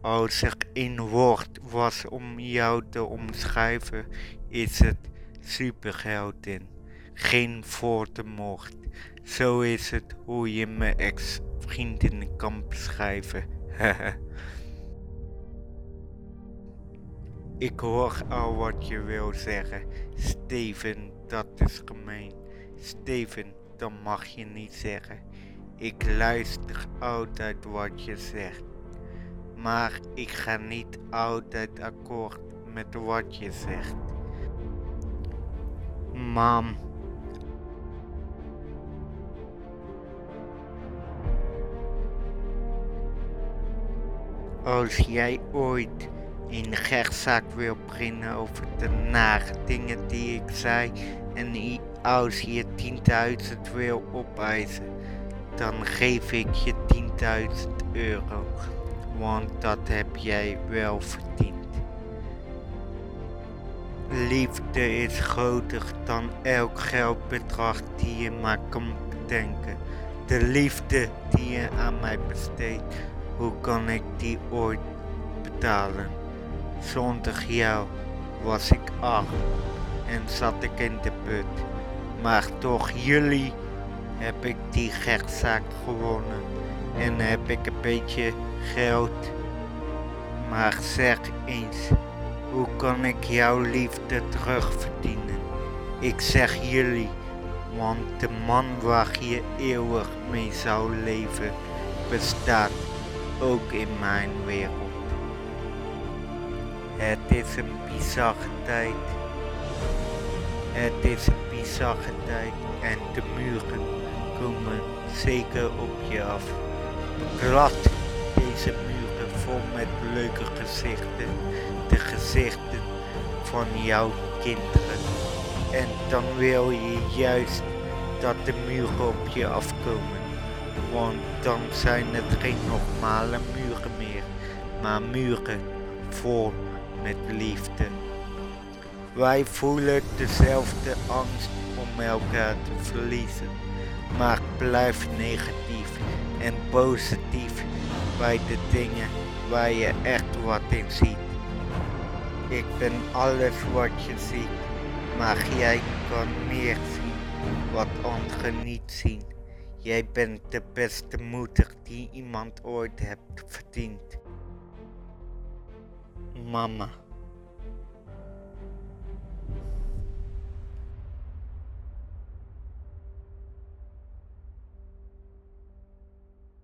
Als er één woord was om jou te omschrijven, is het superheldin. Geen mocht. Zo is het hoe je mijn ex-vriendin kan beschrijven. Ik hoor al wat je wil zeggen. Steven, dat is gemeen. Steven, dat mag je niet zeggen. Ik luister altijd wat je zegt. Maar ik ga niet altijd akkoord met wat je zegt. Mam. Als jij ooit in rechtszaak wil beginnen over de nare dingen die ik zei en als je 10.000 wil opeisen, dan geef ik je 10.000 euro, want dat heb jij wel verdiend. Liefde is groter dan elk geldbedrag die je maar kan bedenken. De liefde die je aan mij besteedt, hoe kan ik die ooit betalen? Zonder jou was ik arm en zat ik in de put. Maar toch jullie heb ik die rechtszaak gewonnen en heb ik een beetje geld. Maar zeg eens, hoe kan ik jouw liefde terugverdienen? Ik zeg jullie, want de man waar je eeuwig mee zou leven bestaat ook in mijn wereld. Het is een bizarre tijd. Het is een bizarre tijd en de muren komen zeker op je af. Glad deze muren vol met leuke gezichten, de gezichten van jouw kinderen. En dan wil je juist dat de muren op je afkomen. Want dan zijn het geen normale muren meer, maar muren vol met liefde. Wij voelen dezelfde angst om elkaar te verliezen, maar blijf negatief en positief bij de dingen waar je echt wat in ziet. Ik ben alles wat je ziet, maar jij kan meer zien wat anderen niet zien. Jij bent de beste moeder die iemand ooit hebt verdiend. Mamma.